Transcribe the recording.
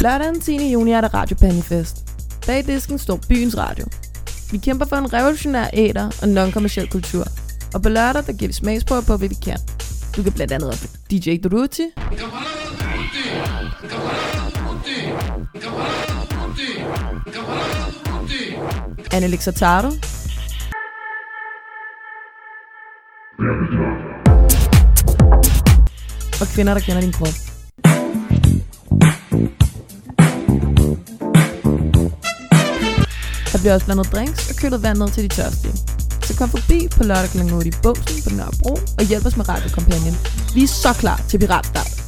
Lørdag den 10. juni er der Radio Panifest. Bag disken står byens radio. Vi kæmper for en revolutionær æder og non-kommersiel kultur. Og på lørdag, der giver vi smagsprøver på, hvad vi kan. Du kan blandt andet op DJ Duruti, Annelix Ataro, og kvinder, der kender din krop. Der bliver også blandet drinks og kølet vand ned til de tørstige. Så kom forbi på lørdag kl. 8 i Bogsen på Nørrebro og hjælp os med radiokampagnen. Vi er så klar til piratstart.